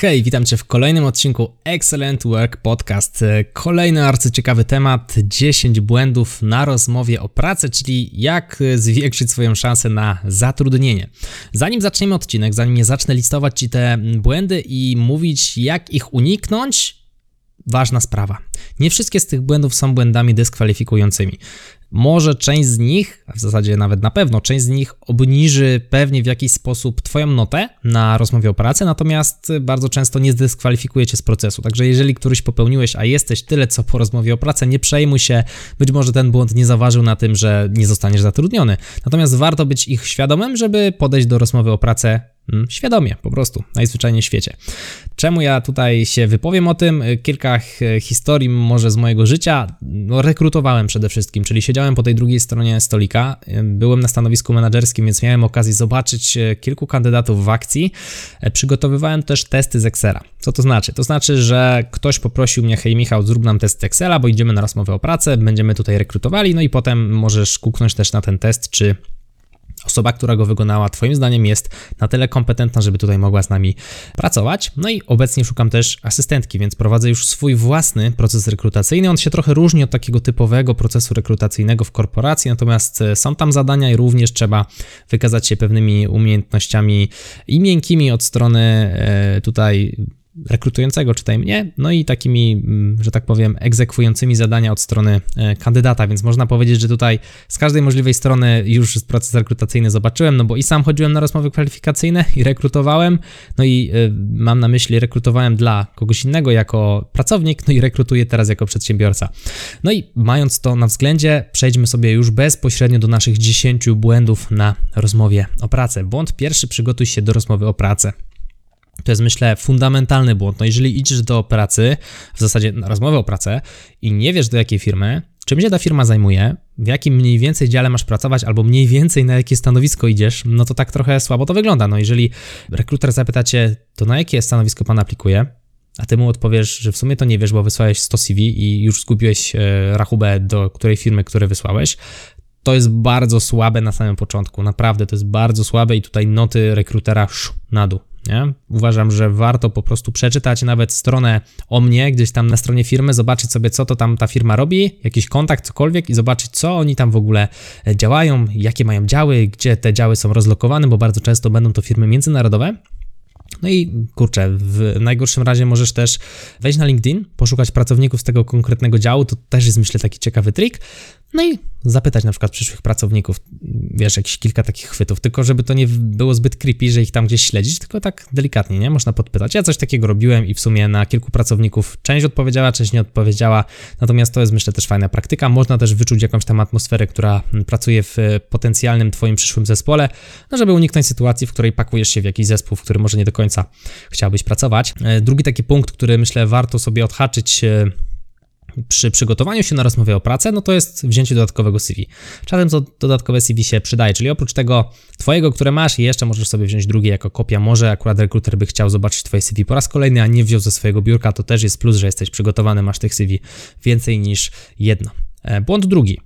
Hej, witam Cię w kolejnym odcinku Excellent Work Podcast. Kolejny arcyciekawy temat 10 błędów na rozmowie o pracę, czyli jak zwiększyć swoją szansę na zatrudnienie. Zanim zaczniemy odcinek, zanim nie zacznę listować Ci te błędy i mówić jak ich uniknąć, ważna sprawa. Nie wszystkie z tych błędów są błędami dyskwalifikującymi. Może część z nich, a w zasadzie nawet na pewno, część z nich obniży pewnie w jakiś sposób Twoją notę na rozmowie o pracy, natomiast bardzo często nie zdyskwalifikuje Cię z procesu. Także jeżeli któryś popełniłeś, a jesteś tyle co po rozmowie o pracę, nie przejmuj się, być może ten błąd nie zaważył na tym, że nie zostaniesz zatrudniony. Natomiast warto być ich świadomym, żeby podejść do rozmowy o pracę świadomie, po prostu, najzwyczajniej w świecie. Czemu ja tutaj się wypowiem o tym? Kilka historii może z mojego życia. No, rekrutowałem przede wszystkim, czyli siedziałem po tej drugiej stronie stolika, byłem na stanowisku menedżerskim, więc miałem okazję zobaczyć e, kilku kandydatów w akcji. Przygotowywałem też testy z Excela. Co to znaczy? To znaczy, że ktoś poprosił mnie, hej Michał, zrób nam test Excela, bo idziemy na rozmowę o pracę, będziemy tutaj rekrutowali, no i potem możesz kuknąć też na ten test, czy osoba, która go wykonała, Twoim zdaniem jest na tyle kompetentna, żeby tutaj mogła z nami pracować. No i obecnie szukam też asystentki, więc prowadzę już swój własny proces rekrutacyjny. On się trochę różni od takiego typowego procesu rekrutacyjnego w korporacji, natomiast e, są tam zadania i również trzeba wykazać się pewnymi umiejętnościami i miękkimi od strony e, tutaj rekrutującego, czytaj mnie, no i takimi, mm, że tak powiem, egzekwującymi zadania od strony e, kandydata, więc można powiedzieć, że tutaj z każdej możliwej strony już proces rekrutacyjny zobaczyłem, no bo i sam chodziłem na rozmowy kwalifikacyjne i rekrutowałem, no i e, mam na myśli rekrutowałem dla kogoś innego jako pracownik, no i rekrutuję teraz jako przedsiębiorca. No i mając to na względzie, przejdźmy sobie już bezpośrednio do naszych 10 błędów na rozmowie o pracę. Błąd pierwszy, przygotuj się do rozmowy o pracę. To jest, myślę, fundamentalny błąd. No, jeżeli idziesz do pracy, w zasadzie na rozmowę o pracę i nie wiesz do jakiej firmy, czym się ta firma zajmuje, w jakim mniej więcej dziale masz pracować, albo mniej więcej na jakie stanowisko idziesz, no to tak trochę słabo to wygląda. No, jeżeli rekruter zapyta cię, to na jakie stanowisko pan aplikuje, a ty mu odpowiesz, że w sumie to nie wiesz, bo wysłałeś 100 CV i już zgubiłeś e, rachubę do której firmy, które wysłałeś, to jest bardzo słabe na samym początku. Naprawdę to jest bardzo słabe i tutaj noty rekrutera sz, na dół. Nie? Uważam, że warto po prostu przeczytać nawet stronę o mnie, gdzieś tam na stronie firmy, zobaczyć sobie, co to tam ta firma robi, jakiś kontakt, cokolwiek i zobaczyć, co oni tam w ogóle e, działają, jakie mają działy, gdzie te działy są rozlokowane, bo bardzo często będą to firmy międzynarodowe. No i kurczę, w najgorszym razie możesz też wejść na LinkedIn, poszukać pracowników z tego konkretnego działu, to też jest myślę taki ciekawy trik. No i zapytać na przykład przyszłych pracowników, wiesz, jakieś kilka takich chwytów, tylko żeby to nie było zbyt creepy, że ich tam gdzieś śledzić, tylko tak delikatnie, nie? Można podpytać. Ja coś takiego robiłem i w sumie na kilku pracowników część odpowiedziała, część nie odpowiedziała, natomiast to jest myślę też fajna praktyka. Można też wyczuć jakąś tam atmosferę, która pracuje w potencjalnym twoim przyszłym zespole, no żeby uniknąć sytuacji, w której pakujesz się w jakiś zespół, w którym może nie do końca chciałbyś pracować. E, drugi taki punkt, który myślę warto sobie odhaczyć e, przy przygotowaniu się na rozmowę o pracę, no to jest wzięcie dodatkowego CV. Czasem to dodatkowe CV się przydaje, czyli oprócz tego twojego, które masz, jeszcze możesz sobie wziąć drugie jako kopia. Może akurat rekruter by chciał zobaczyć twoje CV po raz kolejny, a nie wziął ze swojego biurka, to też jest plus, że jesteś przygotowany, masz tych CV więcej niż jedno. E, błąd drugi.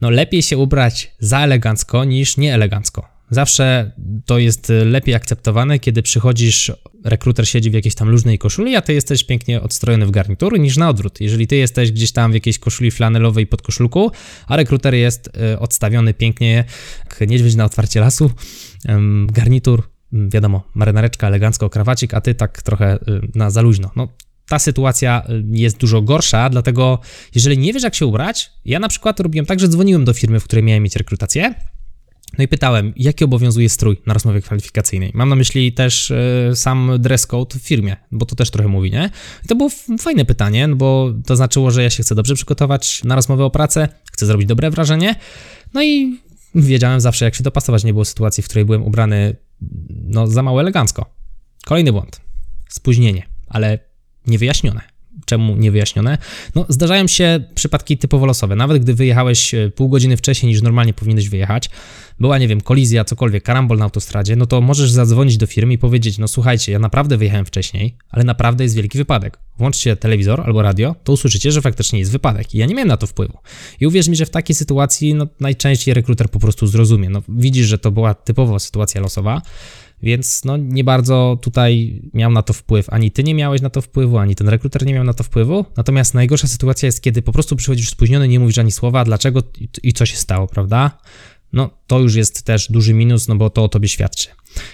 No lepiej się ubrać za elegancko niż nieelegancko. Zawsze to jest lepiej akceptowane, kiedy przychodzisz, rekruter siedzi w jakiejś tam luźnej koszuli, a ty jesteś pięknie odstrojony w garnitury, niż na odwrót. Jeżeli ty jesteś gdzieś tam w jakiejś koszuli flanelowej pod koszulką, a rekruter jest e, odstawiony pięknie jak niedźwiedź na otwarcie lasu, garnitur, wiadomo, marynareczka, elegancko, krawacik, a ty tak trochę e, na za luźno. No, ta sytuacja e, jest dużo gorsza, dlatego jeżeli nie wiesz jak się ubrać, ja na przykład robiłem tak, że dzwoniłem do firmy, w której miałem mieć rekrutację, no i pytałem, jaki obowiązuje strój na rozmowie kwalifikacyjnej. Mam na myśli też y, sam dress code w firmie, bo to też trochę mówi, nie? I to było fajne pytanie, no bo to znaczyło, że ja się chcę dobrze przygotować na rozmowę o pracę, chcę zrobić dobre wrażenie, no i wiedziałem zawsze, jak się dopasować. Nie było sytuacji, w której byłem ubrany no, za mało elegancko. Kolejny błąd. Spóźnienie, ale niewyjaśnione czemu niewyjaśnione. No, zdarzają się przypadki typowo losowe. Nawet gdy wyjechałeś e, pół godziny wcześniej niż normalnie powinieneś wyjechać, była, nie wiem, kolizja, cokolwiek, karambol na autostradzie, no to możesz zadzwonić do firmy i powiedzieć, no słuchajcie, ja naprawdę wyjechałem wcześniej, ale naprawdę jest wielki wypadek. Włączcie telewizor albo radio, to usłyszycie, że faktycznie jest wypadek i ja nie miałem na to wpływu. I uwierz mi, że w takiej sytuacji, no najczęściej rekruter po prostu zrozumie. No widzisz, że to była typowo sytuacja losowa, więc no nie bardzo tutaj miał na to wpływ. Ani ty nie miałeś na to wpływu, ani ten rekruter nie miał na to wpływu. Natomiast najgorsza sytuacja jest, kiedy po prostu przychodzisz spóźniony, nie mówisz ani słowa, dlaczego i co się stało, prawda? No to już jest też duży minus, no bo to o tobie świadczy.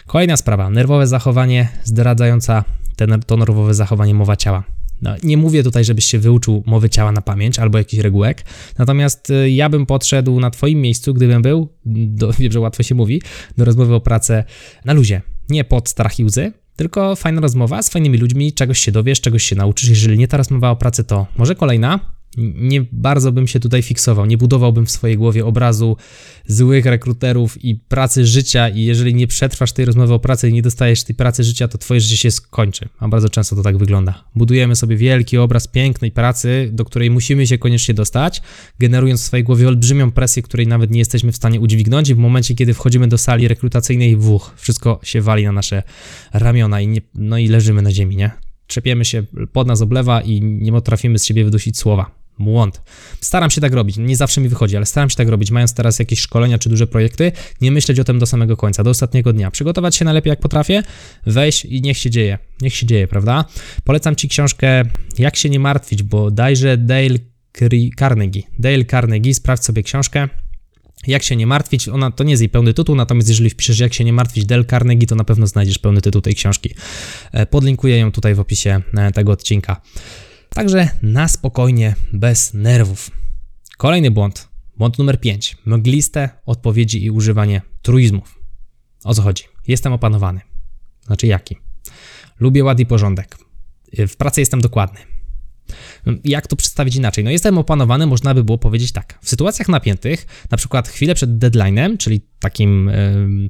Kolejna sprawa, nerwowe zachowanie zdradzająca ten, to nerwowe zachowanie mowa ciała. No, nie mówię tutaj, żebyś się wyuczył mowy ciała na pamięć albo jakichś regułek, natomiast y, ja bym podszedł na Twoim miejscu, gdybym był, do, wiem, że łatwo się mówi, do rozmowy o pracę na luzie. Nie pod strach i łzy, tylko fajna rozmowa z fajnymi ludźmi, czegoś się dowiesz, czegoś się nauczysz. Jeżeli nie ta rozmowa o pracy, to może kolejna, nie bardzo bym się tutaj fiksował, nie budowałbym w swojej głowie obrazu złych rekruterów i pracy życia i jeżeli nie przetrwasz tej rozmowy o pracy i nie dostajesz tej pracy życia, to twoje życie się skończy, a bardzo często to tak wygląda. Budujemy sobie wielki obraz pięknej pracy, do której musimy się koniecznie dostać, generując w swojej głowie olbrzymią presję, której nawet nie jesteśmy w stanie udźwignąć i w momencie, kiedy wchodzimy do sali rekrutacyjnej, wuch, wszystko się wali na nasze ramiona i nie, no i leżymy na ziemi, nie? Trzepiemy się, pod nas oblewa i nie potrafimy z siebie wydusić słowa. Błąd. Staram się tak robić, nie zawsze mi wychodzi, ale staram się tak robić, mając teraz jakieś szkolenia czy duże projekty, nie myśleć o tym do samego końca, do ostatniego dnia. Przygotować się najlepiej jak potrafię, wejść i niech się dzieje. Niech się dzieje, prawda? Polecam Ci książkę Jak się nie martwić, bo dajże Dale Carnegie. Dale Carnegie, sprawdź sobie książkę. Jak się nie martwić, ona to nie jest jej pełny tytuł, natomiast jeżeli wpiszesz Jak się nie martwić Dale Carnegie, to na pewno znajdziesz pełny tytuł tej książki. E, podlinkuję ją tutaj w opisie e, tego odcinka. Także na spokojnie, bez nerwów. Kolejny błąd. Błąd numer 5. Mgliste odpowiedzi i używanie truizmów. O co chodzi? Jestem opanowany. Znaczy jaki? Lubię ład i porządek. W pracy jestem dokładny. Jak to przedstawić inaczej? No jestem opanowany, można by było powiedzieć tak. W sytuacjach napiętych, na przykład chwilę przed deadline'em, czyli takim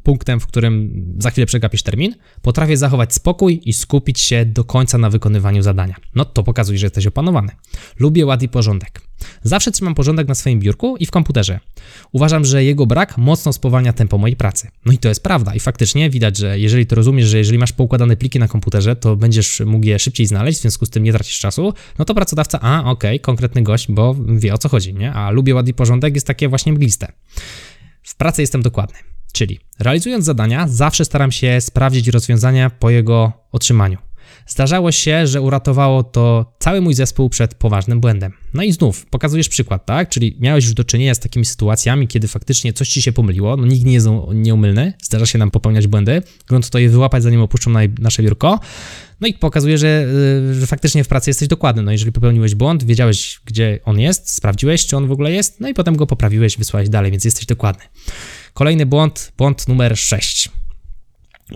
punktem, w którym za chwilę przegapisz termin, potrafię zachować spokój i skupić się do końca na wykonywaniu zadania. No to pokazuje, że jesteś opanowany. Lubię ład i porządek. Zawsze trzymam porządek na swoim biurku i w komputerze. Uważam, że jego brak mocno spowalnia tempo mojej pracy. No i to jest prawda i faktycznie widać, że jeżeli to rozumiesz, że jeżeli masz poukładane pliki na komputerze, to będziesz mógł je szybciej znaleźć, w związku z tym nie tracisz czasu, no to pracodawca, a okej, okay, konkretny gość, bo wie o co chodzi, nie? A lubię ład i porządek jest takie właśnie mgliste. W pracy jestem dokładny. Czyli realizując zadania, zawsze staram się sprawdzić rozwiązania po jego otrzymaniu. Zdarzało się, że uratowało to cały mój zespół przed poważnym błędem. No i znów pokazujesz przykład, tak? Czyli miałeś już do czynienia z takimi sytuacjami, kiedy faktycznie coś ci się pomyliło, no nikt nie jest nieumylny, zdarza się nam popełniać błędy, grunt to je wyłapać zanim opuszczą na nasze biurko. No i pokazuje, że, y, że faktycznie w pracy jesteś dokładny. No jeżeli popełniłeś błąd, wiedziałeś gdzie on jest, sprawdziłeś czy on w ogóle jest, no i potem go poprawiłeś, wysłałeś dalej, więc jesteś dokładny. Kolejny błąd, błąd numer 6.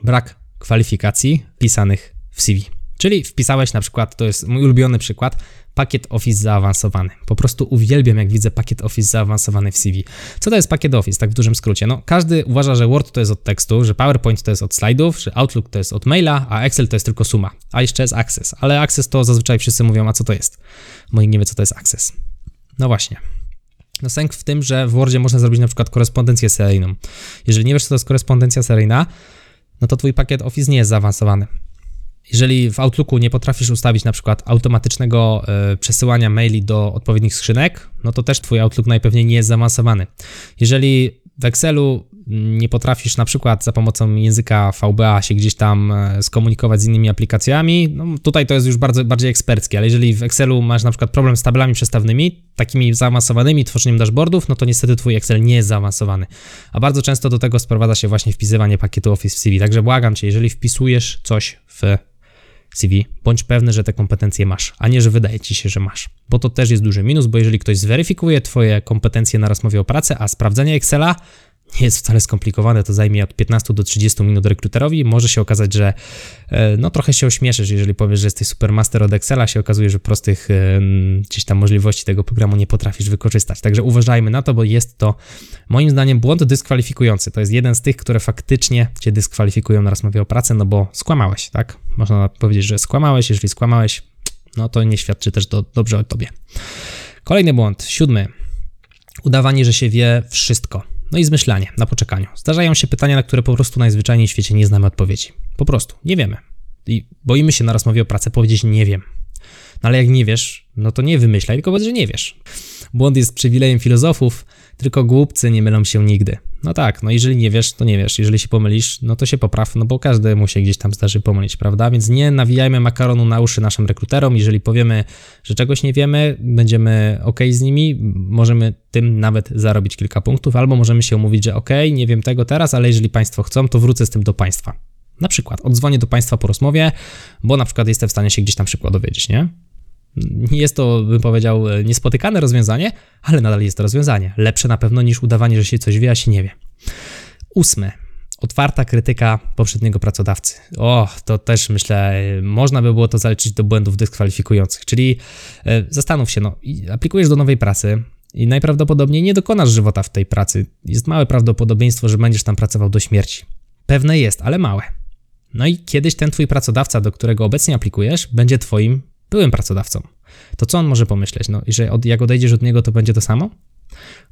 Brak kwalifikacji pisanych w CV. Czyli wpisałeś na przykład, to jest mój ulubiony przykład, pakiet Office zaawansowany. Po prostu uwielbiam, jak widzę pakiet Office zaawansowany w CV. Co to jest pakiet Office, tak w dużym skrócie? No, każdy uważa, że Word to jest od tekstu, że PowerPoint to jest od slajdów, że Outlook to jest od maila, a Excel to jest tylko suma. A jeszcze jest Access, ale Access to zazwyczaj wszyscy mówią, a co to jest? Nikt nie wie, co to jest Access. No właśnie. No sęk w tym, że w Wordzie można zrobić na przykład korespondencję seryjną. Jeżeli nie wiesz, co to jest korespondencja seryjna, no to twój pakiet Office nie jest zaawansowany. Jeżeli w Outlooku nie potrafisz ustawić na przykład automatycznego y, przesyłania maili do odpowiednich skrzynek, no to też twój Outlook najpewniej nie jest zaawansowany. Jeżeli w Excelu nie potrafisz na przykład za pomocą języka VBA się gdzieś tam e, skomunikować z innymi aplikacjami, no tutaj to jest już bardzo bardziej eksperckie, ale jeżeli w Excelu masz na przykład problem z tabelami przestawnymi, takimi zaawansowanymi, tworzeniem dashboardów, no to niestety twój Excel nie jest zaawansowany. A bardzo często do tego sprowadza się właśnie wpisywanie pakietu Office w CV. Także błagam cię, jeżeli wpisujesz coś w CV, bądź pewny, że te kompetencje masz, a nie, że wydaje ci się, że masz. Bo to też jest duży minus, bo jeżeli ktoś zweryfikuje twoje kompetencje na rozmowie o pracę, a sprawdzenie Excela nie jest wcale skomplikowane, to zajmie od 15 do 30 minut rekruterowi. Może się okazać, że e, no trochę się ośmieszysz, jeżeli powiesz, że jesteś supermaster od Excela, się okazuje, że prostych e, gdzieś tam możliwości tego programu nie potrafisz wykorzystać. Także uważajmy na to, bo jest to moim zdaniem błąd dyskwalifikujący. To jest jeden z tych, które faktycznie cię dyskwalifikują na rozmowie o pracę, no bo skłamałeś, tak? Można powiedzieć, że skłamałeś, jeżeli skłamałeś, no to nie świadczy też do, dobrze o tobie. Kolejny błąd, siódmy. Udawanie, że się wie wszystko. No i zmyślanie na poczekaniu. Zdarzają się pytania, na które po prostu najzwyczajniej w świecie nie znamy odpowiedzi. Po prostu, nie wiemy. I boimy się na rozmowie o pracę powiedzieć nie wiem. No ale jak nie wiesz, no to nie wymyślaj, tylko powiedz, że nie wiesz. Błąd jest przywilejem filozofów, tylko głupcy nie mylą się nigdy. No tak, no jeżeli nie wiesz, to nie wiesz. Jeżeli się pomylisz, no to się popraw, no bo każdemu się gdzieś tam zdarzy pomylić, prawda? Więc nie nawijajmy makaronu na uszy naszym rekruterom. Jeżeli powiemy, że czegoś nie wiemy, będziemy ok z nimi, możemy tym nawet zarobić kilka punktów, albo możemy się umówić, że ok, nie wiem tego teraz, ale jeżeli Państwo chcą, to wrócę z tym do Państwa. Na przykład odzwonię do Państwa po rozmowie, bo na przykład jestem w stanie się gdzieś tam szybko dowiedzieć, nie? Jest to, bym powiedział, niespotykane rozwiązanie, ale nadal jest to rozwiązanie. Lepsze na pewno niż udawanie, że się coś wie, a się nie wie. Ósme. Otwarta krytyka poprzedniego pracodawcy. O, to też myślę, można by było to zaliczyć do błędów dyskwalifikujących. Czyli e, zastanów się, no, aplikujesz do nowej pracy i najprawdopodobniej nie dokonasz żywota w tej pracy. Jest małe prawdopodobieństwo, że będziesz tam pracował do śmierci. Pewne jest, ale małe. No i kiedyś ten twój pracodawca, do którego obecnie aplikujesz, będzie twoim byłym pracodawcą. To co on może pomyśleć? No i że od, jak odejdziesz od niego, to będzie to samo?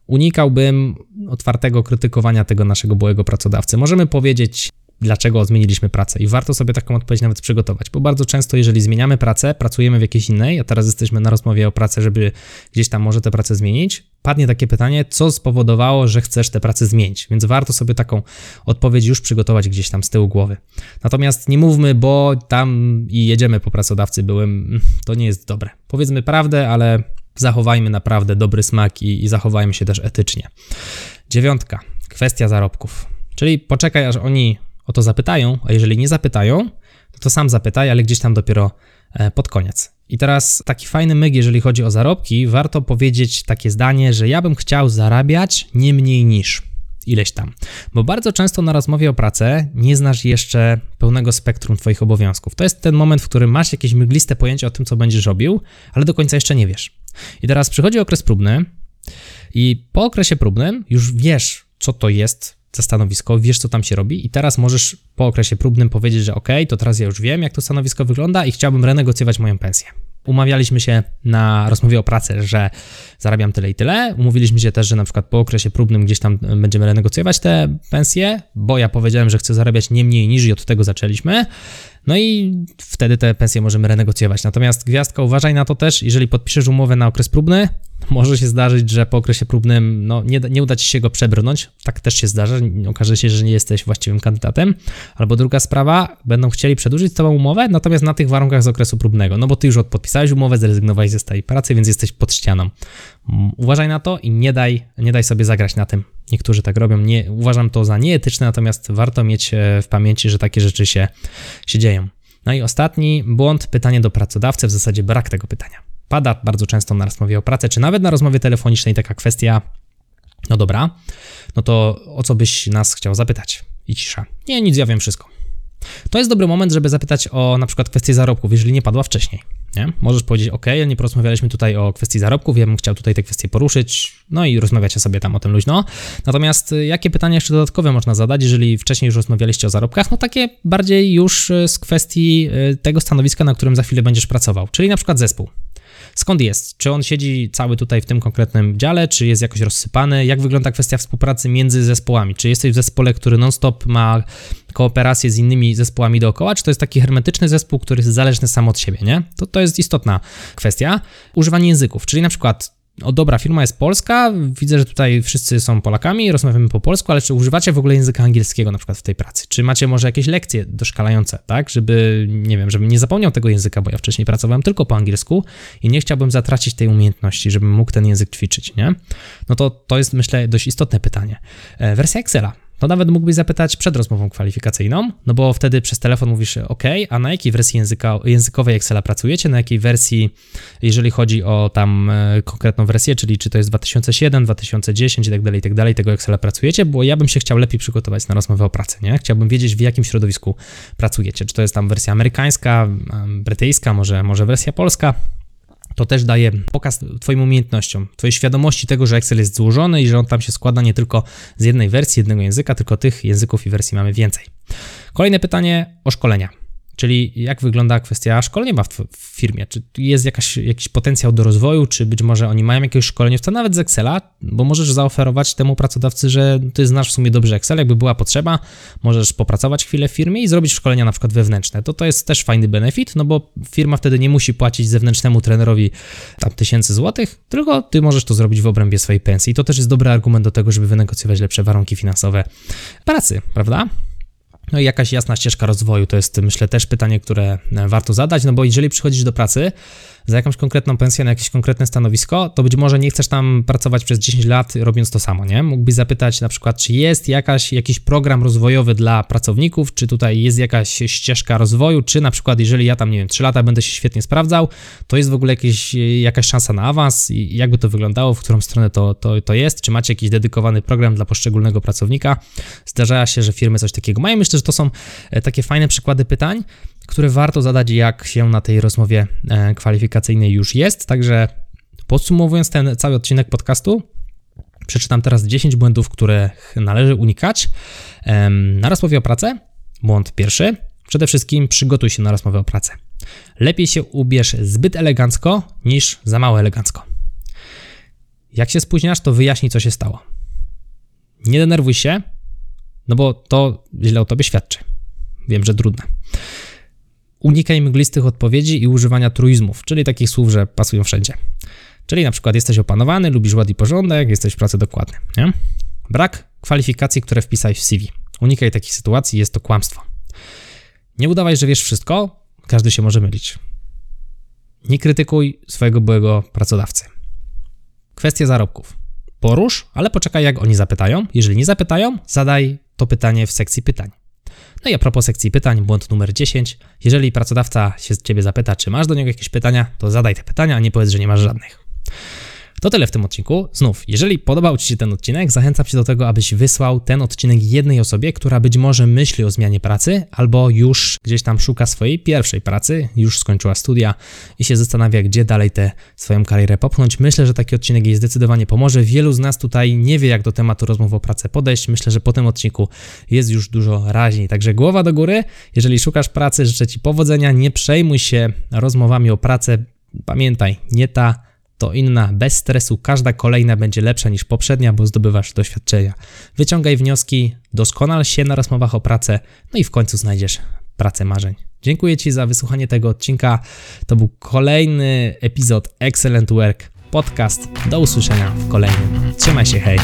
Unikałbym otwartego krytykowania tego naszego byłego pracodawcy. Możemy powiedzieć dlaczego zmieniliśmy pracę. I warto sobie taką odpowiedź nawet przygotować, bo bardzo często, jeżeli zmieniamy pracę, pracujemy w jakiejś innej, a teraz jesteśmy na rozmowie o pracy, żeby gdzieś tam może tę pracę zmienić, padnie takie pytanie, co spowodowało, że chcesz tę pracę zmienić. Więc warto sobie taką odpowiedź już przygotować gdzieś tam z tyłu głowy. Natomiast nie mówmy, bo tam i jedziemy po pracodawcy byłem, to nie jest dobre. Powiedzmy prawdę, ale zachowajmy naprawdę dobry smak i, i zachowajmy się też etycznie. Dziewiątka, kwestia zarobków. Czyli poczekaj, aż oni o to zapytają, a jeżeli nie zapytają, to, sam zapytaj, ale gdzieś tam dopiero e, pod koniec. I teraz taki fajny myg, jeżeli chodzi o zarobki, warto powiedzieć takie zdanie, że ja bym chciał zarabiać nie mniej niż ileś tam. Bo bardzo często na rozmowie o pracę nie znasz jeszcze pełnego spektrum Twoich obowiązków. To jest ten moment, w którym masz jakieś mgliste pojęcie o tym, co będziesz robił, ale do końca jeszcze nie wiesz. I teraz przychodzi okres próbny, i po okresie próbnym już wiesz, co to jest za stanowisko, wiesz co tam się robi i teraz możesz po okresie próbnym powiedzieć, że ok, to teraz ja już wiem, jak to stanowisko wygląda i chciałbym renegocjować moją pensję. Umawialiśmy się na rozmowie o pracy, że zarabiam tyle i tyle. Umówiliśmy się też, że na przykład po okresie próbnym gdzieś tam będziemy renegocjować te pensje, bo ja powiedziałem, że chcę zarabiać nie mniej niż i od tego zaczęliśmy. No i wtedy te pensje możemy renegocjować. Natomiast gwiazdka, uważaj na to też, jeżeli podpiszesz umowę na okres próbny, może się zdarzyć, że po okresie próbnym no, nie, nie uda ci się go przebrnąć. Tak też się zdarza. Okaże się, że nie jesteś właściwym kandydatem. Albo druga sprawa, będą chcieli przedłużyć tobą umowę, natomiast na tych warunkach z okresu próbnego. No bo ty już podpisałeś umowę, zrezygnowałeś ze stałej pracy, więc jesteś pod ścianą. Mm, uważaj na to i nie daj, nie daj sobie zagrać na tym. Niektórzy tak robią. Nie, uważam to za nieetyczne, natomiast warto mieć e, w pamięci, że takie rzeczy się, się dzieją. No i ostatni błąd, pytanie do pracodawcy, w zasadzie brak tego pytania. Pada bardzo często na rozmowie o pracę, czy nawet na rozmowie telefonicznej taka kwestia, no dobra, no to o co byś nas chciał zapytać? I cisza. Nie, nic, ja wiem wszystko. To jest dobry moment, żeby zapytać o na przykład kwestię zarobków, jeżeli nie padła wcześniej. Nie? Możesz powiedzieć, ok, nie porozmawialiśmy tutaj o kwestii zarobków, ja bym chciał tutaj te kwestie poruszyć, no i rozmawiacie sobie tam o tym luźno. Natomiast y, jakie pytania jeszcze dodatkowe można zadać, jeżeli wcześniej już rozmawialiście o zarobkach? No takie bardziej już y, z kwestii y, tego stanowiska, na którym za chwilę będziesz pracował, czyli na przykład zespół. Skąd jest? Czy on siedzi cały tutaj w tym konkretnym dziale, czy jest jakoś rozsypany? Jak wygląda kwestia współpracy między zespołami? Czy jesteś w zespole, który non-stop ma kooperację z innymi zespołami dookoła, czy to jest taki hermetyczny zespół, który jest zależny sam od siebie, nie? To, to jest istotna kwestia. Używanie języków, czyli na przykład o dobra, firma jest polska, widzę, że tutaj wszyscy są Polakami, rozmawiamy po polsku, ale czy używacie w ogóle języka angielskiego na przykład w tej pracy? Czy macie może jakieś lekcje doszkalające, tak, żeby, nie wiem, żebym nie zapomniał tego języka, bo ja wcześniej pracowałem tylko po angielsku i nie chciałbym zatracić tej umiejętności, żebym mógł ten język ćwiczyć, nie? No to to jest, myślę, dość istotne pytanie. E, wersja Excela to nawet mógłbyś zapytać przed rozmową kwalifikacyjną, no bo wtedy przez telefon mówisz OK, a na jakiej wersji języka, językowej Excela pracujecie, na jakiej wersji, jeżeli chodzi o tam e, konkretną wersję, czyli czy to jest 2007, 2010 i tak dalej, i tak dalej, tego Excela pracujecie, bo ja bym się chciał lepiej przygotować na rozmowę o pracy, nie? Chciałbym wiedzieć, w jakim środowisku pracujecie, czy to jest tam wersja amerykańska, brytyjska, może, może wersja polska, to też daje pokaz Twoim umiejętnościom, Twojej świadomości tego, że Excel jest złożony i że on tam się składa nie tylko z jednej wersji, jednego języka, tylko tych języków i wersji mamy więcej. Kolejne pytanie o szkolenia. Czyli jak wygląda kwestia szkolenia w, firmie? Czy jest jakaś, jakiś potencjał do rozwoju, czy być może oni mają jakieś szkoleniowca nawet z Excela, bo możesz zaoferować temu pracodawcy, że ty znasz w sumie dobrze Excel, jakby była potrzeba, możesz popracować chwilę w firmie i zrobić szkolenia na przykład wewnętrzne. To to jest też fajny benefit, no bo firma wtedy nie musi płacić zewnętrznemu trenerowi tam tysięcy złotych, tylko ty możesz to zrobić w obrębie swojej pensji. I to też jest dobry argument do tego, żeby wynegocjować lepsze warunki finansowe pracy, prawda? No i jakaś jasna ścieżka rozwoju to jest, myślę, też pytanie, które warto zadać, no bo jeżeli przychodzisz do pracy, za jakąś konkretną pensję na jakieś konkretne stanowisko, to być może nie chcesz tam pracować przez 10 lat robiąc to samo, nie? Mógłbyś zapytać na przykład, czy jest jakaś, jakiś program rozwojowy dla pracowników, czy tutaj jest jakaś ścieżka rozwoju, czy na przykład jeżeli ja tam, nie wiem, 3 lata będę się świetnie sprawdzał, to jest w ogóle jakieś, jakaś szansa na awans i jakby to wyglądało, w którą stronę to, to, to jest, czy macie jakiś dedykowany program dla poszczególnego pracownika. Zdarza się, że firmy coś takiego mają. Myślę, że to są e, takie fajne przykłady pytań, które warto zadać, jak się na tej rozmowie e, kwalifikacyjnej już jest. Także podsumowując ten cały odcinek podcastu, przeczytam teraz 10 błędów, które należy unikać na rozmowie o pracę. Błąd pierwszy. Przede wszystkim przygotuj się na rozmowę o pracę. Lepiej się ubierz zbyt elegancko niż za mało elegancko. Jak się spóźniasz, to wyjaśnij, co się stało. Nie denerwuj się, no bo to źle o tobie świadczy. Wiem, że trudne. Unikaj mglistych odpowiedzi i używania truizmów, czyli takich słów, że pasują wszędzie. Czyli na przykład jesteś opanowany, lubisz ład i porządek, jesteś w pracy dokładny. Nie? Brak kwalifikacji, które wpisałeś w CV. Unikaj takich sytuacji, jest to kłamstwo. Nie udawaj, że wiesz wszystko, każdy się może mylić. Nie krytykuj swojego byłego pracodawcy. Kwestie zarobków. Porusz, ale poczekaj, jak oni zapytają. Jeżeli nie zapytają, zadaj to pytanie w sekcji pytań. No i a propos sekcji pytań, błąd numer 10. Jeżeli pracodawca się z ciebie zapyta, czy masz do niego jakieś pytania, to zadaj te pytania, a nie powiedz, że nie masz żadnych. To tyle w tym odcinku. Znów, jeżeli podobał Ci się ten odcinek, zachęcam Cię do tego, abyś wysłał ten odcinek jednej osobie, która być może myśli o zmianie pracy, albo już gdzieś tam szuka swojej pierwszej pracy, już skończyła studia i się zastanawia, gdzie dalej tę swoją karierę popchnąć. Myślę, że taki odcinek jej zdecydowanie pomoże. Wielu z nas tutaj nie wie, jak do tematu rozmów o pracę podejść. Myślę, że po tym odcinku jest już dużo raźniej. Także głowa do góry. Jeżeli szukasz pracy, życzę Ci powodzenia. Nie przejmuj się rozmowami o pracę. Pamiętaj, nie ta to inna, bez stresu, każda kolejna będzie lepsza niż poprzednia, bo zdobywasz doświadczenia. Wyciągaj wnioski, doskonal się na rozmowach o pracę, no i w końcu znajdziesz pracę marzeń. Dziękuję Ci za wysłuchanie tego odcinka. To był kolejny epizod Excellent Work Podcast. Do usłyszenia w kolejnym. Trzymaj się, hej!